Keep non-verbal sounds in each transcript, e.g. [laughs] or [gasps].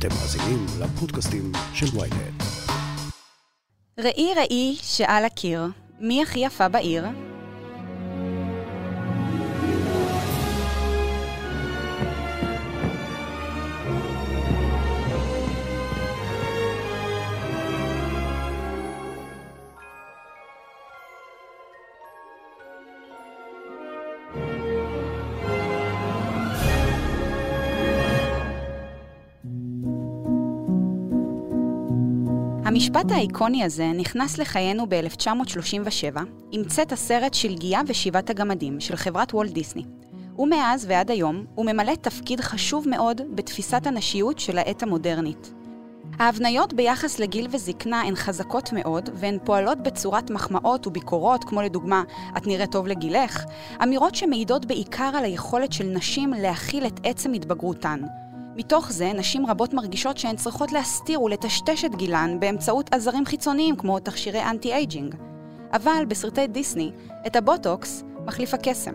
אתם מאזינים לפודקאסטים של ויינט. ראי ראי שעל הקיר, מי הכי יפה בעיר? המשפט האיקוני הזה נכנס לחיינו ב-1937 עם צאת הסרט שלגיה ושבעת הגמדים של חברת וולט דיסני. ומאז ועד היום הוא ממלא תפקיד חשוב מאוד בתפיסת הנשיות של העת המודרנית. ההבניות ביחס לגיל וזקנה הן חזקות מאוד, והן פועלות בצורת מחמאות וביקורות, כמו לדוגמה, את נראית טוב לגילך, אמירות שמעידות בעיקר על היכולת של נשים להכיל את עצם התבגרותן, מתוך זה, נשים רבות מרגישות שהן צריכות להסתיר ולטשטש את גילן באמצעות עזרים חיצוניים כמו תכשירי anti-aging. אבל בסרטי דיסני, את הבוטוקס מחליף הקסם.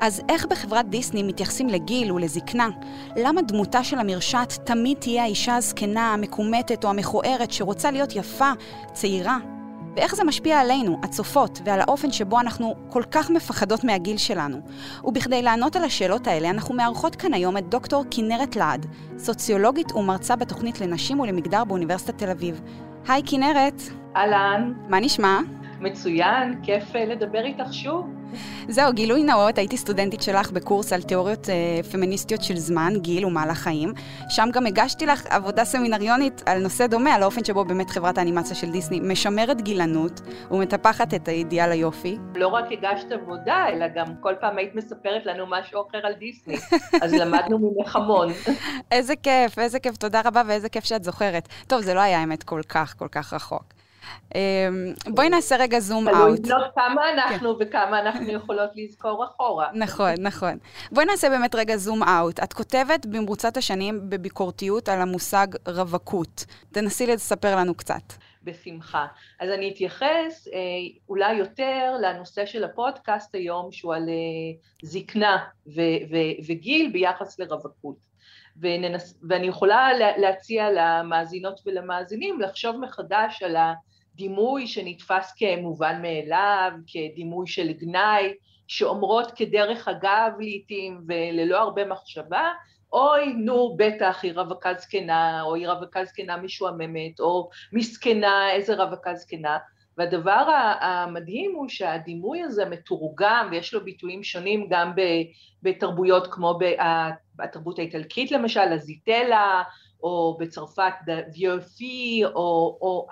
אז איך בחברת דיסני מתייחסים לגיל ולזקנה? למה דמותה של המרשעת תמיד תהיה האישה הזקנה, המקומטת או המכוערת שרוצה להיות יפה, צעירה, ואיך זה משפיע עלינו, הצופות, ועל האופן שבו אנחנו כל כך מפחדות מהגיל שלנו. ובכדי לענות על השאלות האלה, אנחנו מארחות כאן היום את דוקטור כנרת לעד, סוציולוגית ומרצה בתוכנית לנשים ולמגדר באוניברסיטת תל אביב. היי כנרת. אהלן. מה נשמע? מצוין, כיף אה, לדבר איתך שוב. זהו, גילוי נאות, הייתי סטודנטית שלך בקורס על תיאוריות אה, פמיניסטיות של זמן, גיל ומהלך חיים. שם גם הגשתי לך עבודה סמינריונית על נושא דומה, על האופן שבו באמת חברת האנימציה של דיסני משמרת גילנות ומטפחת את האידיאל היופי. לא רק הגשת עבודה, אלא גם כל פעם היית מספרת לנו משהו אחר על דיסני, [laughs] אז למדנו ממך המון. איזה כיף, איזה כיף, תודה רבה ואיזה כיף שאת זוכרת. טוב, זה לא היה האמת כל כך, כל כך רחוק. אמ, בואי נעשה רגע זום אאוט. תלוי לא כמה אנחנו כן. וכמה אנחנו יכולות לזכור אחורה. נכון, נכון. בואי נעשה באמת רגע זום אאוט. את כותבת במרוצת השנים בביקורתיות על המושג רווקות. תנסי לספר לנו קצת. בשמחה. אז אני אתייחס אה, אולי יותר לנושא של הפודקאסט היום, שהוא על אה, זקנה וגיל ביחס לרווקות. וננס, ואני יכולה להציע למאזינות ולמאזינים לחשוב מחדש על הדימוי שנתפס כמובן מאליו, כדימוי של גנאי, שאומרות כדרך אגב לעתים וללא הרבה מחשבה, אוי, נו, בטח, היא רווקה זקנה, או היא רווקה זקנה משועממת, או מסכנה, איזה רווקה זקנה. והדבר המדהים הוא שהדימוי הזה מתורגם, ויש לו ביטויים שונים גם בתרבויות כמו בתרבות האיטלקית למשל, הזיטלה, או בצרפת ויופי, או, או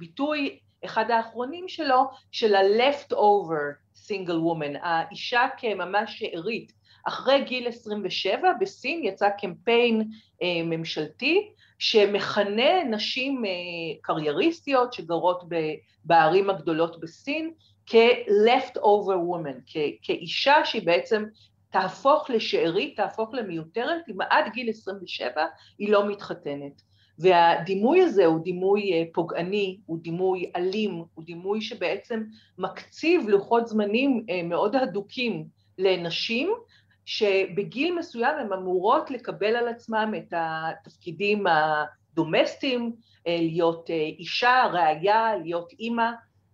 הביטוי, אחד האחרונים שלו, של ה-left over single woman, האישה כממש שארית. אחרי גיל 27 בסין יצא קמפיין אה, ממשלתי שמכנה נשים אה, קרייריסטיות שגרות בערים הגדולות בסין כ-left over woman, כאישה שהיא בעצם תהפוך לשארית, תהפוך למיותרת, אם עד גיל 27 היא לא מתחתנת. והדימוי הזה הוא דימוי אה, פוגעני, הוא דימוי אלים, הוא דימוי שבעצם מקציב לוחות זמנים אה, מאוד הדוקים לנשים, שבגיל מסוים הן אמורות לקבל על עצמם את התפקידים הדומסטיים, אה, להיות אישה, ראיה, להיות אימא,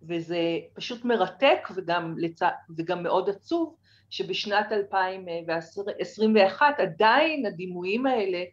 וזה פשוט מרתק וגם, לצ... וגם מאוד עצוב שבשנת 2021 עדיין הדימויים האלה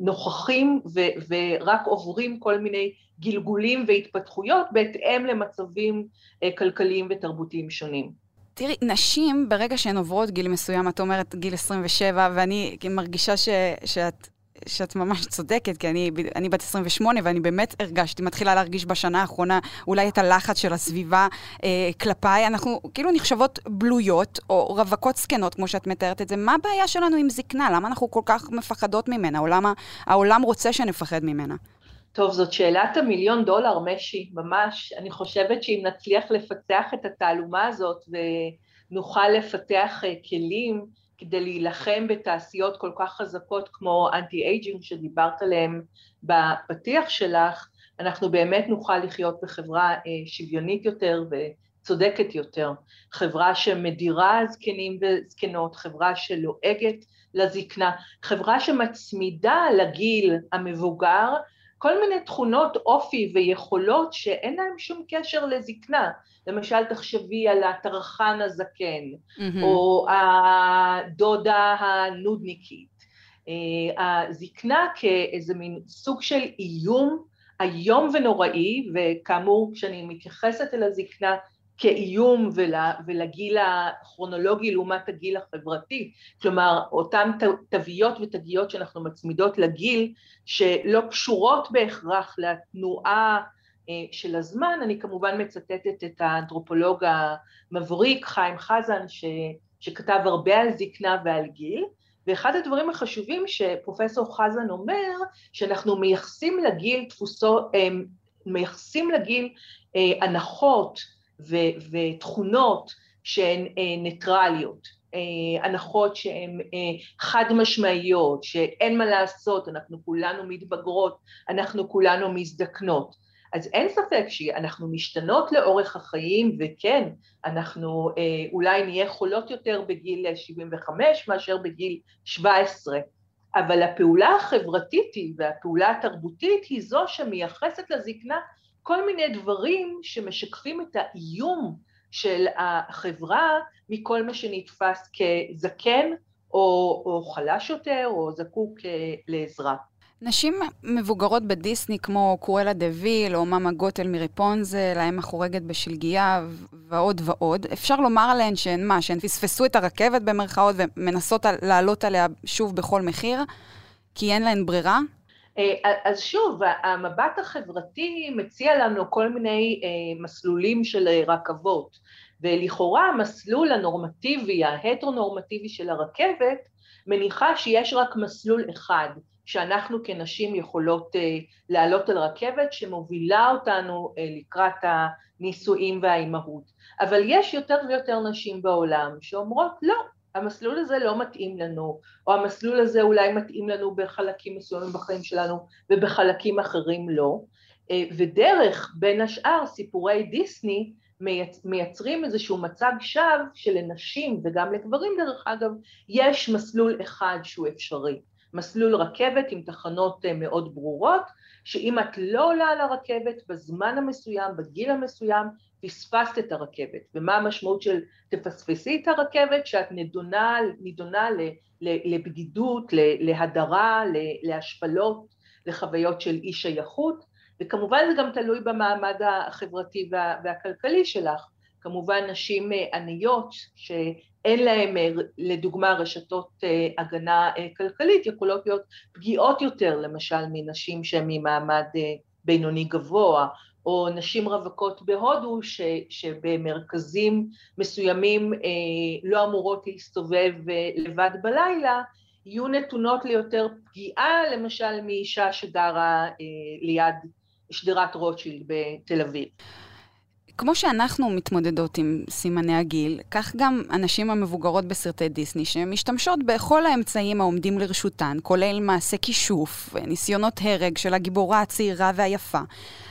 נוכחים ו- ורק עוברים כל מיני גלגולים והתפתחויות בהתאם למצבים אה, כלכליים ותרבותיים שונים. תראי, נשים, ברגע שהן עוברות גיל מסוים, את אומרת גיל 27, ואני מרגישה ש- שאת שאת ממש צודקת, כי אני, אני בת 28 ואני באמת הרגשתי, מתחילה להרגיש בשנה האחרונה אולי את הלחץ של הסביבה אה, כלפיי. אנחנו כאילו נחשבות בלויות או רווקות זקנות, כמו שאת מתארת את זה. מה הבעיה שלנו עם זקנה? למה אנחנו כל כך מפחדות ממנה? או למה העולם רוצה שנפחד ממנה? טוב, זאת שאלת המיליון דולר, משי, ממש. אני חושבת שאם נצליח לפצח את התעלומה הזאת ונוכל לפתח אה, כלים, כדי להילחם בתעשיות כל כך חזקות כמו אנטי-אייג'ינג שדיברת עליהם בפתיח שלך, אנחנו באמת נוכל לחיות בחברה אה, שוויונית יותר וצודקת יותר, חברה שמדירה זקנים וזקנות, חברה שלועגת לזקנה, חברה שמצמידה לגיל המבוגר כל מיני תכונות אופי ויכולות שאין להם שום קשר לזקנה. למשל, תחשבי על הטרחן הזקן, mm-hmm. או הדודה הנודניקית. אה, הזקנה כאיזה מין סוג של איום איום ונוראי, וכאמור, כשאני מתייחסת אל הזקנה כאיום ול, ולגיל הכרונולוגי לעומת הגיל החברתי, כלומר אותן תוויות ותגיות שאנחנו מצמידות לגיל שלא קשורות בהכרח לתנועה אה, של הזמן, אני כמובן מצטטת את האנתרופולוג המבריק חיים חזן ש, שכתב הרבה על זקנה ועל גיל, ואחד הדברים החשובים שפרופסור חזן אומר, שאנחנו מייחסים לגיל תפוסו, אה, מייחסים לגיל אה, הנחות ותכונות שהן אה, ניטרליות, הנחות שהן חד משמעיות, שאין מה לעשות, אנחנו כולנו מתבגרות, אנחנו כולנו מזדקנות. אז אין ספק שאנחנו משתנות לאורך החיים, וכן, אנחנו אה, אולי נהיה חולות יותר בגיל 75 מאשר בגיל 17, אבל הפעולה החברתית היא והפעולה התרבותית היא זו שמייחסת לזקנה כל מיני דברים שמשקפים את האיום של החברה מכל מה שנתפס כזקן או, או חלש יותר או זקוק לעזרה. נשים מבוגרות בדיסני כמו קורלה דה ויל או מאמה גוטל מריפונזל, האם החורגת בשלגיה ועוד ועוד, אפשר לומר עליהן שהן מה, שהן פספסו את הרכבת במרכאות ומנסות לעלות עליה שוב בכל מחיר, כי אין להן ברירה? אה, אז שוב, המבט החברתי מציע לנו כל מיני אה, מסלולים של רכבות, ולכאורה המסלול הנורמטיבי, ההטרונורמטיבי של הרכבת, מניחה שיש רק מסלול אחד. שאנחנו כנשים יכולות אה, לעלות על רכבת שמובילה אותנו לקראת הנישואים והאימהות. אבל יש יותר ויותר נשים בעולם שאומרות לא, המסלול הזה לא מתאים לנו, או המסלול הזה אולי מתאים לנו בחלקים מסוימים בחיים שלנו ובחלקים אחרים לא. אה, ודרך, בין השאר, סיפורי דיסני מייצרים איזשהו מצג שווא שלנשים וגם לגברים דרך אגב, יש מסלול אחד שהוא אפשרי. מסלול רכבת עם תחנות אה, מאוד ברורות, שאם את לא עולה על הרכבת בזמן המסוים, בגיל המסוים, פספסת את הרכבת. ומה המשמעות של תפספסי את הרכבת? שאת נדונה, נידונה לבדידות, להדרה, להשפלות, לחוויות של אי שייכות, וכמובן זה גם תלוי במעמד החברתי והכלכלי שלך. כמובן נשים אה, עניות שאין להן אה, לדוגמה רשתות אה, הגנה כלכלית יכולות להיות פגיעות יותר למשל מנשים שהן ממעמד בינוני גבוה או נשים רווקות בהודו ש, שבמרכזים מסוימים לא אמורות להסתובב לבד בלילה יהיו נתונות ליותר פגיעה למשל מאישה שגרה ליד שדרת רוטשילד בתל אביב. כמו שאנחנו מתמודדות עם סימני הגיל, כך גם הנשים המבוגרות בסרטי דיסני, שמשתמשות בכל האמצעים העומדים לרשותן, כולל מעשה כישוף, ניסיונות הרג של הגיבורה הצעירה והיפה.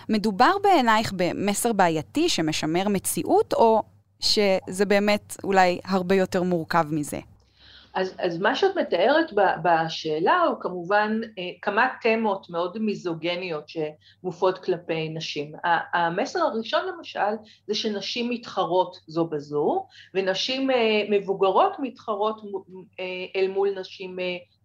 מדובר בעינייך במסר בעייתי שמשמר מציאות, או שזה באמת אולי הרבה יותר מורכב מזה? אז, אז מה שאת מתארת בשאלה הוא כמובן אה, כמה תמות מאוד מיזוגניות שמופעות כלפי נשים. המסר הראשון למשל זה שנשים מתחרות זו בזו, ונשים אה, מבוגרות מתחרות אה, אל מול נשים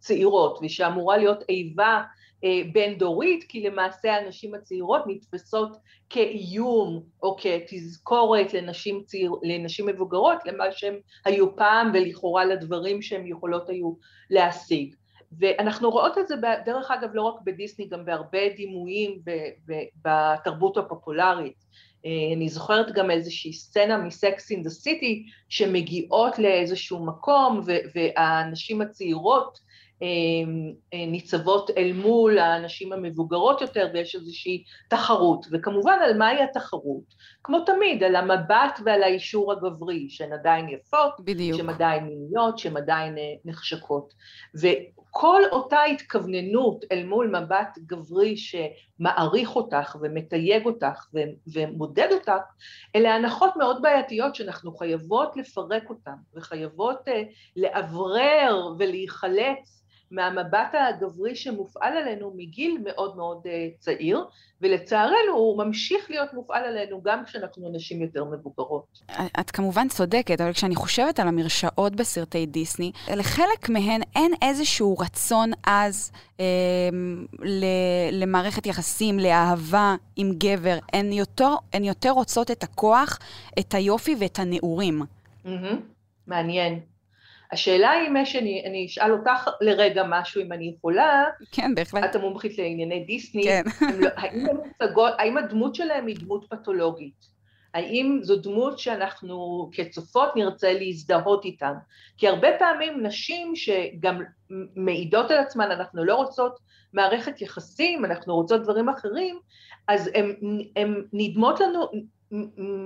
צעירות, ושאמורה להיות איבה אה, בין דורית, כי למעשה הנשים הצעירות נתפסות כאיום או כתזכורת לנשים, צעיר, לנשים מבוגרות למה שהן היו פעם ולכאורה לדברים שהן יכולות היו להשיג. ואנחנו רואות את זה דרך אגב לא רק בדיסני, גם בהרבה דימויים בתרבות הפופולרית. אה, אני זוכרת גם איזושהי סצנה מסקס אין דה סיטי שמגיעות לאיזשהו מקום והנשים הצעירות ניצבות אל מול האנשים המבוגרות יותר ויש איזושהי תחרות, וכמובן על מהי התחרות? כמו תמיד, על המבט ועל האישור הגברי, שהן עדיין יפות, בדיוק. שהן עדיין מיניות, שהן עדיין אה, נחשקות. כל אותה התכווננות אל מול מבט גברי שמעריך אותך ומתייג אותך ומודד אותך, אלה הנחות מאוד בעייתיות שאנחנו חייבות לפרק אותן וחייבות לאוורר ולהיחלץ מהמבט הגברי שמופעל עלינו מגיל מאוד מאוד אה, צעיר, ולצערנו הוא ממשיך להיות מופעל עלינו גם כשאנחנו נשים יותר מבוגרות. את כמובן צודקת, אבל כשאני חושבת על המרשעות בסרטי דיסני, לחלק מהן אין איזשהו רצון עז אה, למערכת יחסים, לאהבה עם גבר. הן יותר, הן יותר רוצות את הכוח, את היופי ואת הנעורים. Mm-hmm. מעניין. השאלה היא אם יש, אני, אני אשאל אותך לרגע משהו, אם אני יכולה. כן, בהחלט. את המומחית לענייני דיסני. כן. לא, האם, מוצגות, האם הדמות שלהם היא דמות פתולוגית? האם זו דמות שאנחנו כצופות נרצה להזדהות איתן? כי הרבה פעמים נשים שגם מעידות על עצמן, אנחנו לא רוצות מערכת יחסים, אנחנו רוצות דברים אחרים, אז הן נדמות לנו,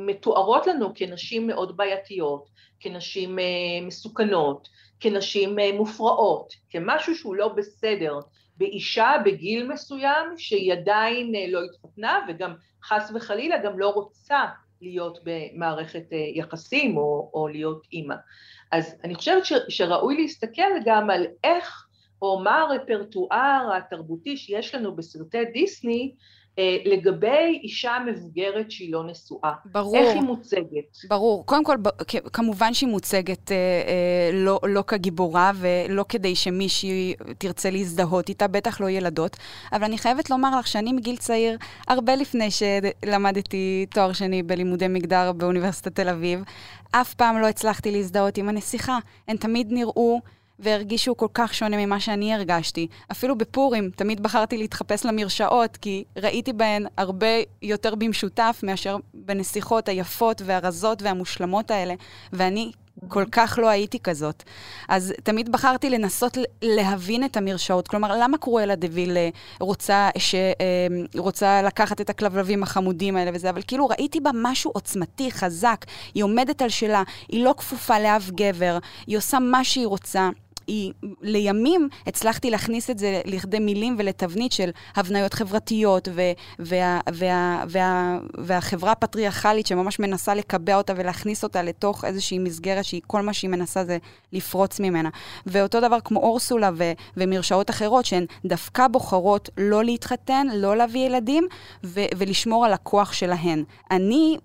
מתוארות לנו כנשים מאוד בעייתיות, כנשים אה, מסוכנות, כנשים אה, מופרעות, כמשהו שהוא לא בסדר באישה בגיל מסוים שהיא עדיין אה, לא התחתנה וגם חס וחלילה גם לא רוצה להיות במערכת יחסים או, או להיות אימא. אז אני חושבת ש, שראוי להסתכל גם על איך או מה הרפרטואר התרבותי שיש לנו בסרטי דיסני לגבי אישה מבוגרת שהיא לא נשואה. ברור. איך היא מוצגת? ברור. קודם כל, כמובן שהיא מוצגת אה, אה, לא, לא כגיבורה ולא כדי שמישהי תרצה להזדהות איתה, בטח לא ילדות. אבל אני חייבת לומר לך שאני מגיל צעיר, הרבה לפני שלמדתי תואר שני בלימודי מגדר באוניברסיטת תל אביב, אף פעם לא הצלחתי להזדהות עם הנסיכה. הן תמיד נראו... והרגישו כל כך שונה ממה שאני הרגשתי. אפילו בפורים תמיד בחרתי להתחפש למרשעות, כי ראיתי בהן הרבה יותר במשותף מאשר בנסיכות היפות והרזות והמושלמות האלה, ואני כל כך לא הייתי כזאת. אז תמיד בחרתי לנסות להבין את המרשעות. כלומר, למה קרואלה דוויל אה, רוצה, ש, אה, רוצה לקחת את הכלבלבים החמודים האלה וזה, אבל כאילו ראיתי בה משהו עוצמתי, חזק. היא עומדת על שלה, היא לא כפופה לאף גבר, היא עושה מה שהיא רוצה. היא, לימים הצלחתי להכניס את זה לכדי מילים ולתבנית של הבניות חברתיות ו, וה, וה, וה, והחברה הפטריארכלית שממש מנסה לקבע אותה ולהכניס אותה לתוך איזושהי מסגרת שהיא, כל מה שהיא מנסה זה לפרוץ ממנה. ואותו דבר כמו אורסולה ו, ומרשעות אחרות שהן דווקא בוחרות לא להתחתן, לא להביא ילדים ו, ולשמור על הכוח שלהן. אני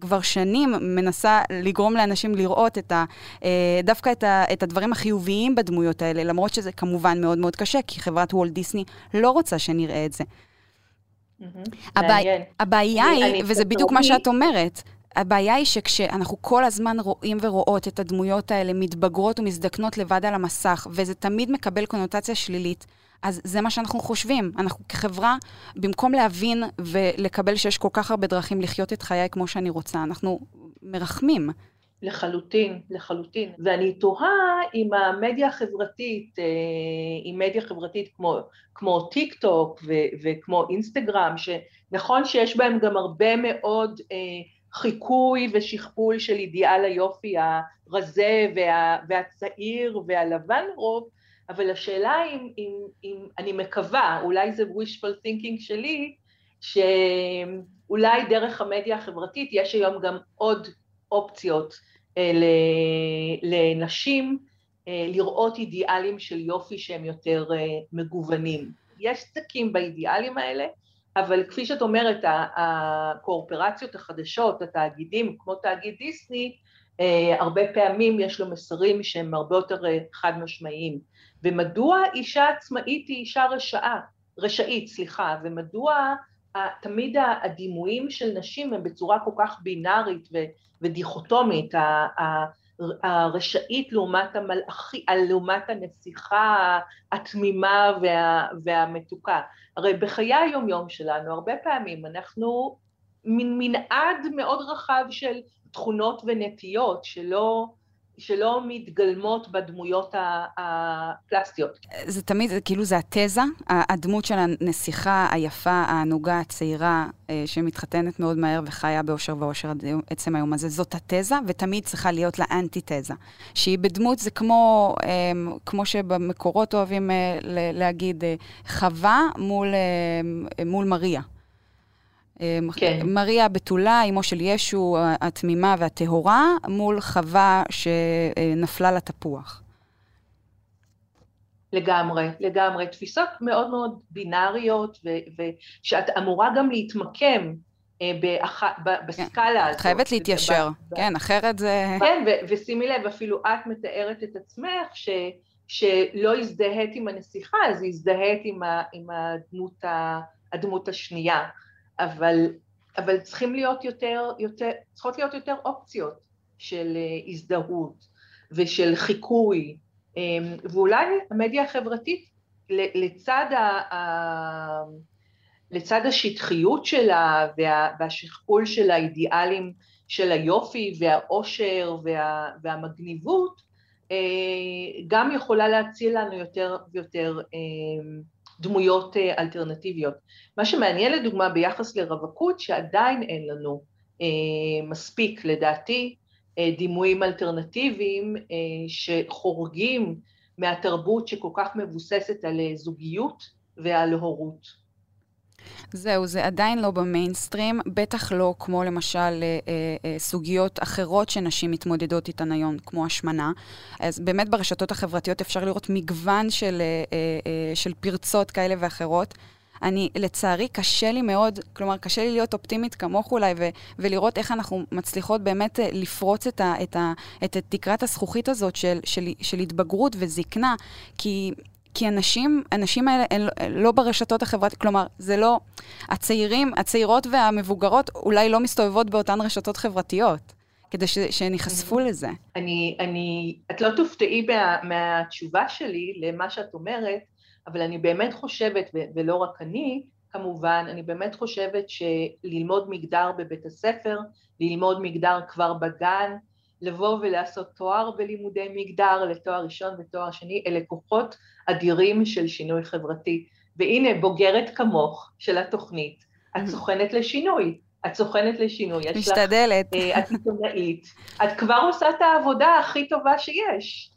כבר שנים מנסה לגרום לאנשים לראות את ה, אה, דווקא את, ה, את הדברים החיוביים בדמויות האלה, למרות שזה כמובן מאוד מאוד קשה, כי חברת וולט דיסני לא רוצה שנראה את זה. הבעיה היא, וזה בדיוק מה שאת אומרת, הבעיה היא שכשאנחנו כל הזמן רואים ורואות את הדמויות האלה מתבגרות ומזדקנות לבד על המסך, וזה תמיד מקבל קונוטציה שלילית, אז זה מה שאנחנו חושבים. אנחנו כחברה, במקום להבין ולקבל שיש כל כך הרבה דרכים לחיות את חיי כמו שאני רוצה, אנחנו מרחמים. לחלוטין, לחלוטין. ואני תוהה אם המדיה החברתית, אה, מדיה חברתית כמו, כמו טיק טוק ו- וכמו אינסטגרם, שנכון שיש בהם גם הרבה מאוד אה, חיקוי ושכפול של אידיאל היופי הרזה וה, והצעיר והלבן רוב, אבל השאלה אם, אם, אם אני מקווה, אולי זה wishful thinking שלי, שאולי דרך המדיה החברתית יש היום גם עוד אופציות אה, לנשים אה, לראות אידיאלים של יופי שהם יותר אה, מגוונים. יש צקים באידיאלים האלה, אבל כפי שאת אומרת, הקורפרציות החדשות, התאגידים, כמו תאגיד דיסני, הרבה פעמים יש לו מסרים שהם הרבה יותר חד משמעיים. ומדוע אישה עצמאית היא אישה רשעה, רשאית, סליחה, ומדוע תמיד הדימויים של נשים הם בצורה כל כך בינארית ודיכוטומית, הרשאית לעומת המלאכי, לעומת הנסיכה התמימה וה, והמתוקה. הרי בחיי היומיום שלנו הרבה פעמים אנחנו מנעד מאוד רחב של תכונות ונטיות שלא שלא מתגלמות בדמויות הפלסטיות. זה תמיד, זה כאילו זה התזה, הדמות של הנסיכה היפה, הענוגה, הצעירה, אה, שמתחתנת מאוד מהר וחיה באושר ואושר עד עצם היום הזה, זאת התזה, ותמיד צריכה להיות לה אנטי-תזה. שהיא בדמות, זה כמו, אמ, כמו שבמקורות אוהבים אה, להגיד, אה, חווה מול, מול מריה. כן. מריה הבתולה, אמו של ישו, התמימה והטהורה, מול חווה שנפלה לתפוח. לגמרי, לגמרי. תפיסות מאוד מאוד בינאריות, ושאת אמורה גם להתמקם אה, באח... בסקאלה הזאת. את חייבת להתיישר. כן, אחרת זה... כן, ושימי לב, אפילו את מתארת את עצמך, ש... שלא הזדהית עם הנסיכה, אז הזדהית עם, ה... עם הדמות, ה... הדמות השנייה. אבל, אבל צריכים להיות יותר, יותר, צריכות להיות יותר אופציות של אה, הזדהות ושל חיקוי, אמ, ואולי המדיה החברתית לצד, ה, ה, לצד השטחיות שלה וה, והשכפול של האידיאלים של היופי והאושר וה, והמגניבות, אה, גם יכולה להציל לנו יותר ויותר אמ, דמויות אה, אלטרנטיביות. מה שמעניין לדוגמה ביחס לרווקות, שעדיין אין לנו אה, מספיק, לדעתי, אה, דימויים אלטרנטיביים אה, שחורגים מהתרבות שכל כך מבוססת על אה, זוגיות ועל הורות. זהו, זה עדיין לא במיינסטרים, בטח לא כמו למשל אה, אה, סוגיות אחרות שנשים מתמודדות איתן היום, כמו השמנה. אז באמת ברשתות החברתיות אפשר לראות מגוון של, אה, אה, של פרצות כאלה ואחרות. אני, לצערי, קשה לי מאוד, כלומר, קשה לי להיות אופטימית כמוך אולי, ו- ולראות איך אנחנו מצליחות באמת לפרוץ את, ה- את, ה- את תקרת הזכוכית הזאת של, של, של התבגרות וזקנה, כי כי אנשים, הנשים האלה הן לא, לא ברשתות החברתיות, כלומר, זה לא... הצעירים, הצעירות והמבוגרות אולי לא מסתובבות באותן רשתות חברתיות, כדי ש, שהן ייחשפו לזה. אני, אני, את לא תופתעי מה, מהתשובה שלי למה שאת אומרת, אבל אני באמת חושבת, ולא רק אני, כמובן, אני באמת חושבת שללמוד מגדר בבית הספר, ללמוד מגדר כבר בגן, לבוא ולעשות תואר בלימודי מגדר לתואר ראשון ותואר שני, אלה כוחות אדירים של שינוי חברתי. והנה, בוגרת כמוך של התוכנית, את mm. סוכנת לשינוי. את סוכנת לשינוי. משתדלת. לך, אה, את עיתונאית. את כבר עושה את העבודה הכי טובה שיש.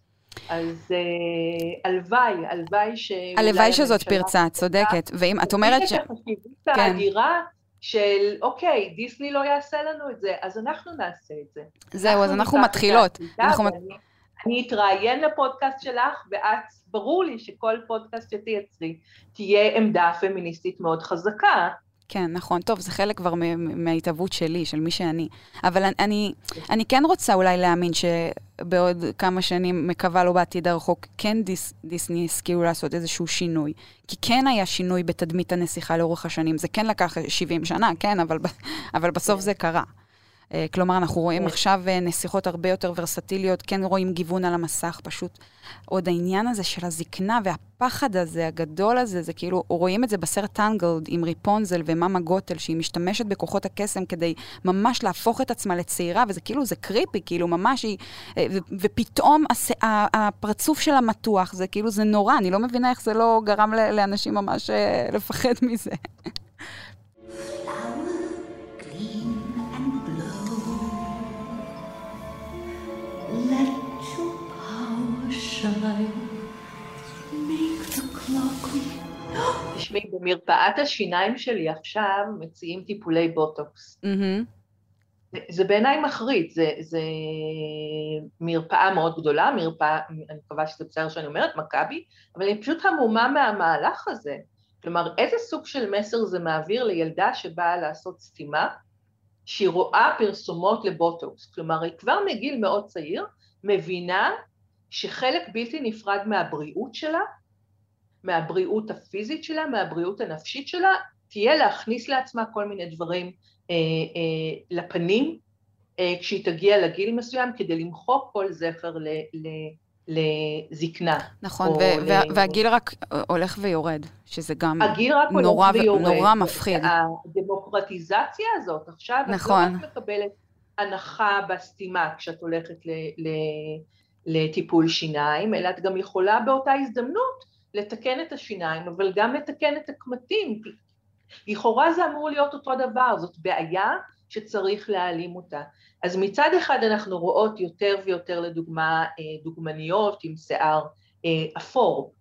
אז אה, הלוואי, הלוואי ש... הלוואי שזאת פרצה, צודקת. ואם את אומרת ש... את החשיבות כן. של אוקיי, דיסני לא יעשה לנו את זה, אז אנחנו נעשה את זה. זהו, אז אנחנו מתחילות. אנחנו... אני אתראיין לפודקאסט שלך, ואת, ברור לי שכל פודקאסט שתייצרי, תהיה עמדה פמיניסטית מאוד חזקה. כן, נכון. טוב, זה חלק כבר מההתהוות שלי, של מי שאני. אבל אני, אני כן רוצה אולי להאמין שבעוד כמה שנים, מקווה לא בעתיד הרחוק, כן דיס, דיסני השכילו לעשות איזשהו שינוי. כי כן היה שינוי בתדמית הנסיכה לאורך השנים. זה כן לקח 70 שנה, כן, אבל, אבל בסוף כן. זה קרה. אה, כלומר, אנחנו רואים כן. עכשיו אה, נסיכות הרבה יותר ורסטיליות, כן רואים גיוון על המסך, פשוט עוד העניין הזה של הזקנה והפחד הזה, הגדול הזה, זה כאילו, רואים את זה בסרט טנגלד עם ריפונזל ומאמה גוטל, שהיא משתמשת בכוחות הקסם כדי ממש להפוך את עצמה לצעירה, וזה כאילו, זה קריפי, כאילו, ממש היא... אה, ופתאום הס... הפרצוף שלה מתוח, זה כאילו, זה נורא, אני לא מבינה איך זה לא גרם לאנשים ממש לפחד מזה. [laughs] [gasps] תשמעי, במרפאת השיניים שלי עכשיו מציעים טיפולי בוטוקס. זה בעיניי מחריד, זה, זה מרפאה מאוד גדולה, מרפאה, אני מקווה שזה בסדר שאני אומרת, מכבי, אבל אני פשוט המומה מהמהלך הזה. כלומר, איזה סוג של מסר זה מעביר לילדה שבאה לעשות סתימה, שהיא רואה פרסומות לבוטוקס, כלומר, היא כבר מגיל מאוד צעיר מבינה שחלק בלתי נפרד מהבריאות שלה, מהבריאות הפיזית שלה, מהבריאות הנפשית שלה, תהיה להכניס לעצמה כל מיני דברים אה, אה, לפנים אה, כשהיא תגיע לגיל מסוים, כדי למחוק כל זכר ל, ל, לזקנה. נכון, ו- ל- והגיל רק הולך ויורד, שזה גם נורא, ו- נורא מפחיד. הדמוקרטיזציה הזאת, עכשיו נכון. את לא רק מקבלת הנחה בסתימה כשאת הולכת ל, ל, לטיפול שיניים, אלא את גם יכולה באותה הזדמנות לתקן את השיניים, אבל גם לתקן את הקמטים. לכאורה זה אמור להיות אותו דבר, זאת בעיה שצריך להעלים אותה. אז מצד אחד אנחנו רואות יותר ויותר לדוגמה דוגמניות עם שיער אפור,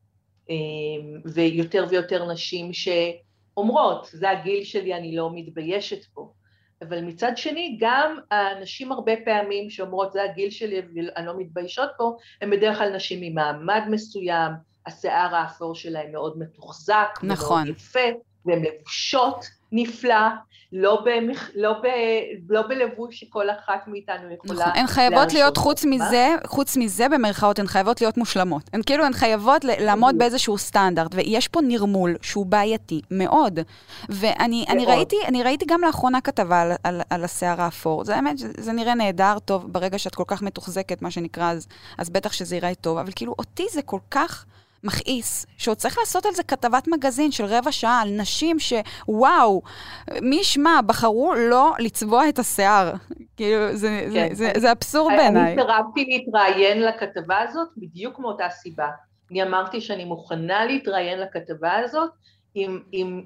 ויותר ויותר נשים שאומרות, זה הגיל שלי, אני לא מתביישת פה. אבל מצד שני, גם הנשים הרבה פעמים שאומרות, זה הגיל שלי ואני לא מתביישות פה, הן בדרך כלל נשים ממעמד מסוים, השיער האפור שלהן מאוד מתוחזק, נכון. מאוד יפה, והן לבושות נפלא, לא, במח... לא, ב... לא בלבוש שכל אחת מאיתנו יכולה נכון, הן חייבות להיות, חוץ מזה, חוץ מזה, במרכאות, הן חייבות להיות מושלמות. הן כאילו, הן חייבות לעמוד באיזשהו סטנדרט, ויש פה נרמול שהוא בעייתי מאוד. ואני אני ראיתי, אני ראיתי גם לאחרונה כתבה על, על, על השיער האפור. זה האמת, זה, זה נראה נהדר, טוב, ברגע שאת כל כך מתוחזקת, מה שנקרא, אז, אז בטח שזה ייראה טוב, אבל כאילו, אותי זה כל כך... מכעיס, שעוד צריך לעשות על זה כתבת מגזין של רבע שעה על נשים שוואו, מי ישמע, בחרו לא לצבוע את השיער. כאילו, זה, כן. זה, זה, זה אבסורד בעיניי. אני סירבתי להתראיין לכתבה הזאת בדיוק מאותה סיבה. אני אמרתי שאני מוכנה להתראיין לכתבה הזאת אם, אם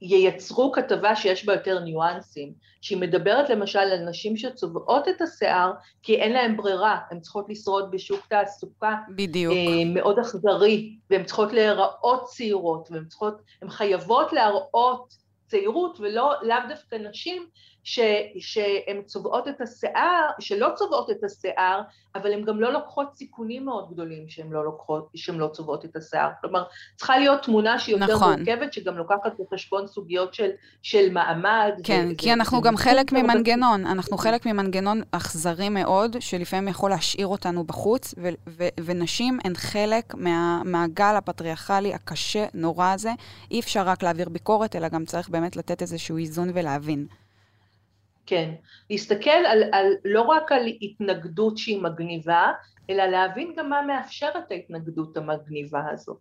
ייצרו כתבה שיש בה יותר ניואנסים, שהיא מדברת למשל על נשים שצובעות את השיער כי אין להן ברירה, הן צריכות לשרוד בשוק תעסוקה בדיוק. אה, מאוד אכזרי, והן צריכות להיראות צעירות, והן צריכות, הן חייבות להראות צעירות ולא לאו דווקא נשים שהן צובעות את השיער, שלא צובעות את השיער, אבל הן גם לא לוקחות סיכונים מאוד גדולים שהן לא, לוקחות, שהן לא צובעות את השיער. כלומר, צריכה להיות תמונה שהיא יותר נכון. מורכבת, שגם לוקחת בחשבון סוגיות של, של מעמד. כן, ו- כי ו- אנחנו ו- גם חלק ממנגנון, אנחנו חלק ממנגנון אכזרי מאוד, שלפעמים יכול להשאיר אותנו בחוץ, ו- ו- ונשים הן חלק מה- מהגל הפטריארכלי הקשה, נורא הזה. אי אפשר רק להעביר ביקורת, אלא גם צריך באמת לתת איזשהו איזון ולהבין. כן, להסתכל על, על, לא רק על התנגדות שהיא מגניבה, אלא להבין גם מה מאפשר את ההתנגדות המגניבה הזאת,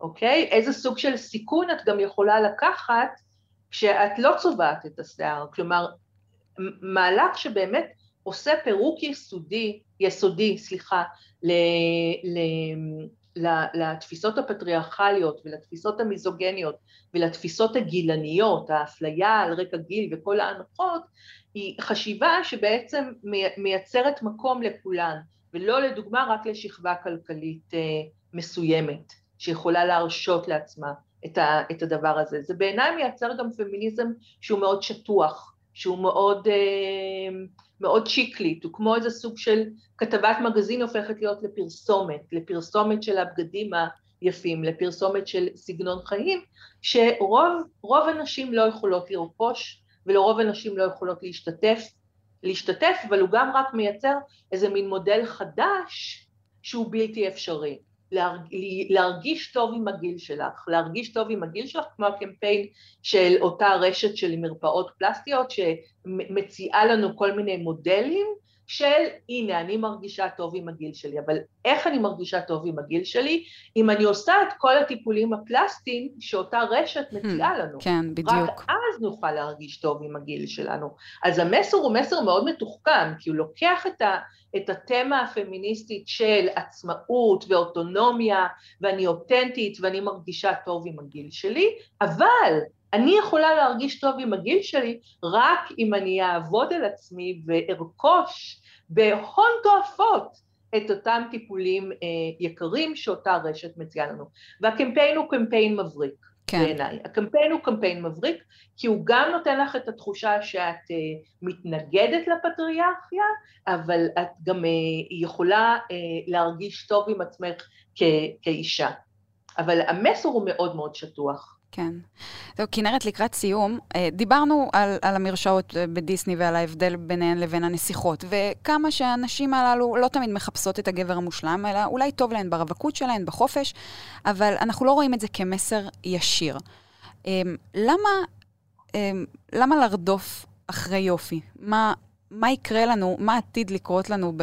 אוקיי? איזה סוג של סיכון את גם יכולה לקחת כשאת לא צובעת את השיער, כלומר, מהלך שבאמת עושה פירוק יסודי, יסודי, סליחה, ל, ל, לתפיסות הפטריארכליות ולתפיסות המיזוגניות ולתפיסות הגילניות, האפליה על רקע גיל וכל ההנחות, היא חשיבה שבעצם מייצרת מקום לכולן, ולא לדוגמה רק לשכבה כלכלית אה, מסוימת, שיכולה להרשות לעצמה את הדבר הזה. זה בעיניי מייצר גם פמיניזם שהוא מאוד שטוח, שהוא מאוד, אה, מאוד שיקלית, הוא כמו איזה סוג של כתבת מגזין הופכת להיות לפרסומת, לפרסומת של הבגדים היפים, לפרסומת של סגנון חיים, שרוב הנשים לא יכולות לרכוש ולרוב הנשים לא יכולות להשתתף, להשתתף, אבל הוא גם רק מייצר איזה מין מודל חדש שהוא בלתי אפשרי. להרגיש טוב עם הגיל שלך, להרגיש טוב עם הגיל שלך, כמו הקמפיין של אותה רשת של מרפאות פלסטיות שמציעה לנו כל מיני מודלים של הנה אני מרגישה טוב עם הגיל שלי, אבל איך אני מרגישה טוב עם הגיל שלי? אם אני עושה את כל הטיפולים הפלסטיים שאותה רשת hmm, מציעה לנו. כן, בדיוק. רק אז נוכל להרגיש טוב עם הגיל שלנו. אז המסר הוא מסר מאוד מתוחכם, כי הוא לוקח את, ה, את התמה הפמיניסטית של עצמאות ואוטונומיה, ואני אותנטית ואני מרגישה טוב עם הגיל שלי, אבל אני יכולה להרגיש טוב עם הגיל שלי רק אם אני אעבוד על עצמי וארכוש בהון תועפות את אותם טיפולים אה, יקרים שאותה רשת מציעה לנו. והקמפיין הוא קמפיין מבריק כן. בעיניי. הקמפיין הוא קמפיין מבריק, כי הוא גם נותן לך את התחושה שאת אה, מתנגדת לפטריארכיה, אבל את גם אה, יכולה אה, להרגיש טוב עם עצמך כ- כאישה. אבל המסר הוא מאוד מאוד שטוח. כן. זהו, כנרת, לקראת סיום, אה, דיברנו על, על המרשעות אה, בדיסני ועל ההבדל ביניהן לבין הנסיכות, וכמה שהנשים הללו לא תמיד מחפשות את הגבר המושלם, אלא אולי טוב להן ברווקות שלהן, בחופש, אבל אנחנו לא רואים את זה כמסר ישיר. אמ, למה, למה לרדוף אחרי יופי? מה, מה יקרה לנו, מה עתיד לקרות לנו ב,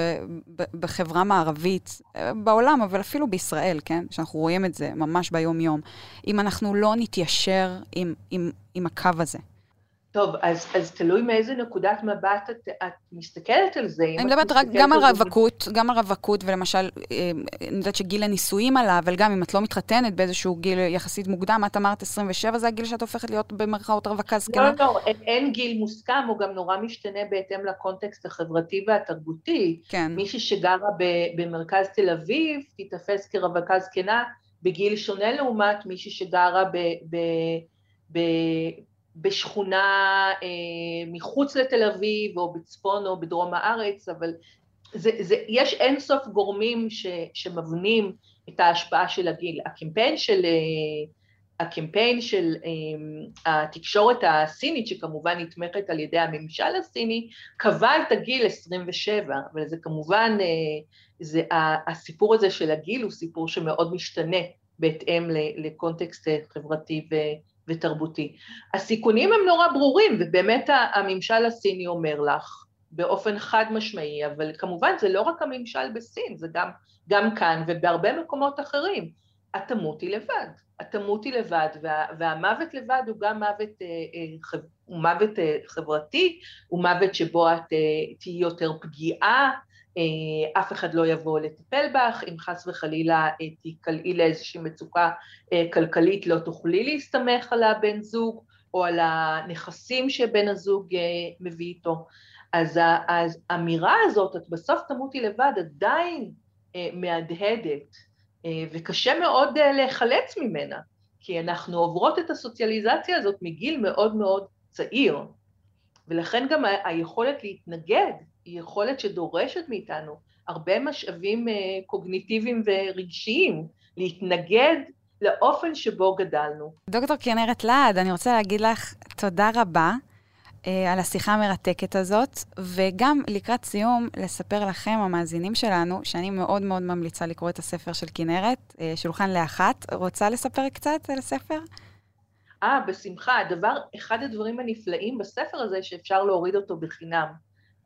ב, בחברה מערבית, אה, בעולם, אבל אפילו בישראל, כן? שאנחנו רואים את זה ממש ביום-יום, אם אנחנו לא נתיישר עם, עם, עם הקו הזה. טוב, אז, אז תלוי מאיזה נקודת מבט את, את מסתכלת על זה. אני מדברת רק גם על רווקות, גם על רווקות, ולמשל, אה, אני יודעת שגיל הנישואים עלה, אבל גם אם את לא מתחתנת באיזשהו גיל יחסית מוקדם, את אמרת 27, זה הגיל שאת הופכת להיות במרכאות רווקה זקנה? לא, לא, אין, אין גיל מוסכם, הוא גם נורא משתנה בהתאם לקונטקסט החברתי והתרבותי. כן. מישהי שגרה ב, במרכז תל אביב, תיתפס כרווקה זקנה בגיל שונה לעומת מישהי שגרה ב... ב, ב בשכונה אה, מחוץ לתל אביב או בצפון או בדרום הארץ, אבל זה, זה, יש אינסוף גורמים ש, שמבנים את ההשפעה של הגיל. הקמפיין של, אה, הקמפיין של אה, התקשורת הסינית, שכמובן נתמכת על ידי הממשל הסיני, קבע את הגיל 27, אבל זה כמובן, אה, זה, הסיפור הזה של הגיל הוא סיפור שמאוד משתנה בהתאם לקונטקסט חברתי ו... ותרבותי. הסיכונים הם נורא ברורים, ובאמת הממשל הסיני אומר לך, באופן חד משמעי, אבל כמובן זה לא רק הממשל בסין, זה גם, גם כאן ובהרבה מקומות אחרים. את תמותי לבד, את תמותי לבד, וה, והמוות לבד הוא גם מוות, אה, אה, הוא מוות אה, חברתי, הוא מוות שבו את תהיי יותר פגיעה, אף אחד לא יבוא לטפל בך, אם חס וחלילה אה, תיקלעי לאיזושהי מצוקה אה, כלכלית לא תוכלי להסתמך על הבן זוג או על הנכסים שבן הזוג מביא איתו. אז האמירה הזאת, את בסוף תמותי לבד, עדיין מהדהדת, וקשה מאוד להיחלץ ממנה, כי אנחנו עוברות את הסוציאליזציה הזאת מגיל מאוד מאוד צעיר, ולכן גם היכולת להתנגד היא יכולת שדורשת מאיתנו הרבה משאבים אה, קוגניטיביים ורגשיים, להתנגד לאופן שבו גדלנו. דוקטור כנרת להד, אני רוצה להגיד לך תודה רבה אה, על השיחה המרתקת הזאת, וגם לקראת סיום, לספר לכם, המאזינים שלנו, שאני מאוד מאוד ממליצה לקרוא את הספר של כנרת, אה, שולחן לאחת. רוצה לספר קצת על הספר? אה, בשמחה. הדבר, אחד הדברים הנפלאים בספר הזה, שאפשר להוריד אותו בחינם.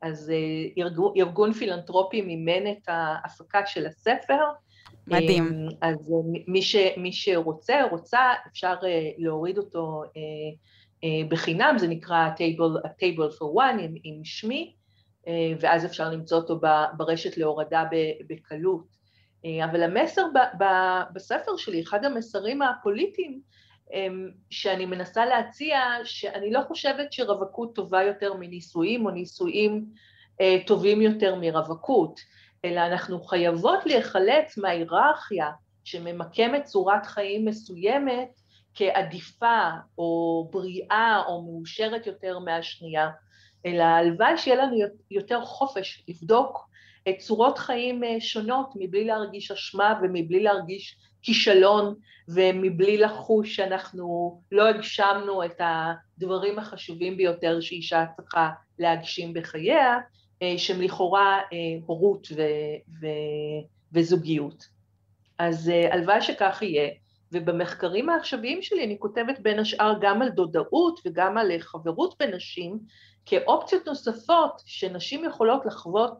אז אה, ארגון, ארגון פילנטרופי מימן את ההפקה של הספר. מדהים. אה, אז אה, מי, ש, מי שרוצה, רוצה, אפשר להוריד אותו בחינם, זה נקרא Table, Table for One עם, עם שמי, ואז אפשר למצוא אותו ברשת להורדה בקלות. אבל המסר בספר שלי, אחד המסרים הפוליטיים, שאני מנסה להציע שאני לא חושבת שרווקות טובה יותר מנישואים או נישואים אה, טובים יותר מרווקות, אלא אנחנו חייבות להיחלץ מההיררכיה שממקמת צורת חיים מסוימת כעדיפה או בריאה או מאושרת יותר מהשנייה, אלא הלוואי שיהיה לנו יותר חופש לבדוק צורות חיים אה, שונות מבלי להרגיש אשמה ומבלי להרגיש כישלון ומבלי לחוש שאנחנו לא הגשמנו את הדברים החשובים ביותר שאישה צריכה להגשים בחייה, אה, שהם לכאורה אה, הורות ו- ו- וזוגיות. אז אה, הלוואי שכך יהיה. ובמחקרים העכשוויים שלי אני כותבת בין השאר גם על דודאות וגם על חברות בנשים כאופציות נוספות שנשים יכולות לחוות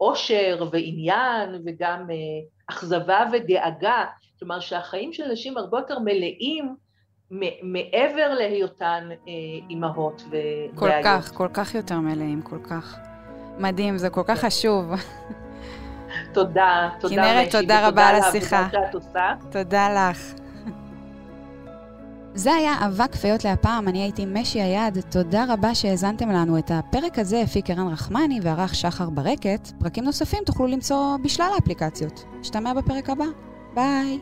אושר ועניין וגם אכזבה ודאגה, כלומר שהחיים של נשים הרבה יותר מלאים מעבר להיותן אה, אימהות ובעיות. כל כך, כל כך יותר מלאים, כל כך. מדהים, זה כל כך חשוב. תודה, תודה. כנרת, תודה רבה על השיחה. תודה לך. זה היה אבק פיות להפעם, אני הייתי משי היד, תודה רבה שהאזנתם לנו. את הפרק הזה הפיק ערן רחמני וערך שחר ברקת. פרקים נוספים תוכלו למצוא בשלל האפליקציות. נשתמע בפרק הבא. ביי.